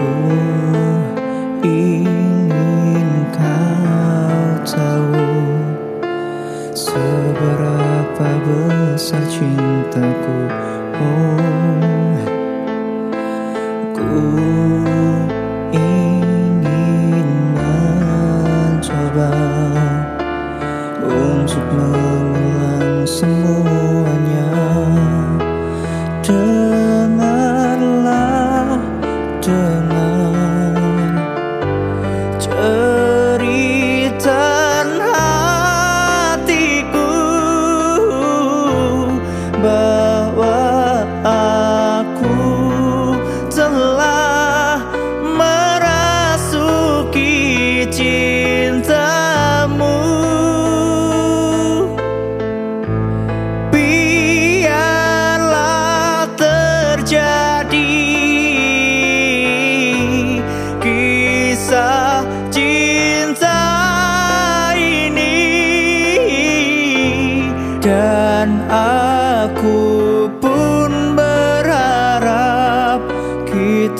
ku ingin kau tahu Seberapa besar cintaku. Oh Ku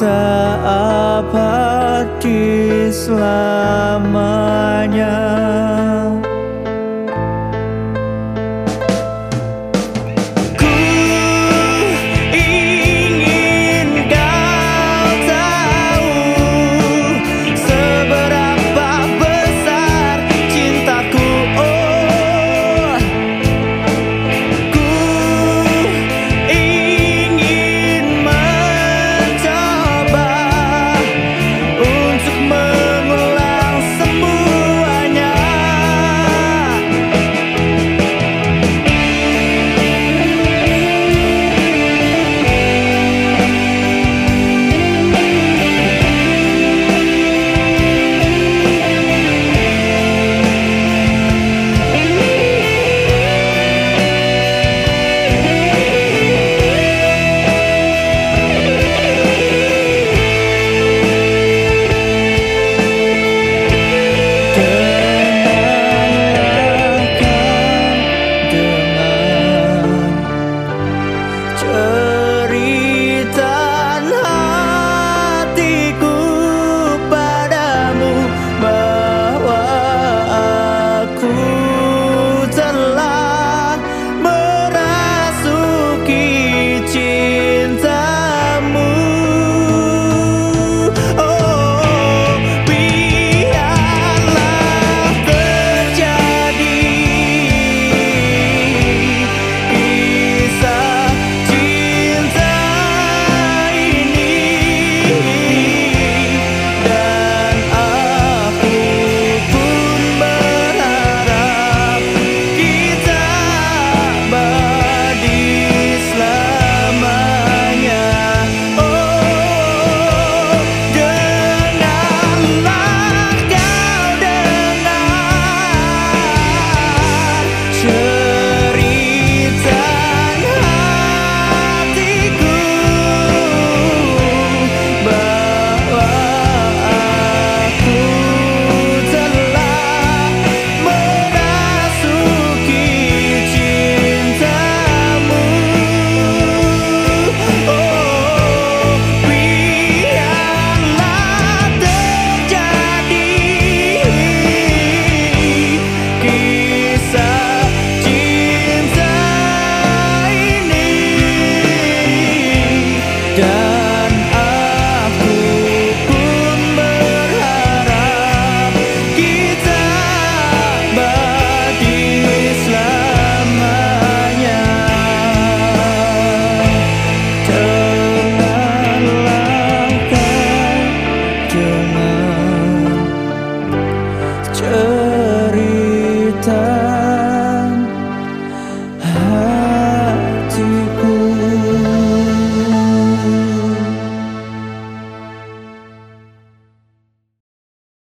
tak apa selalu chegar.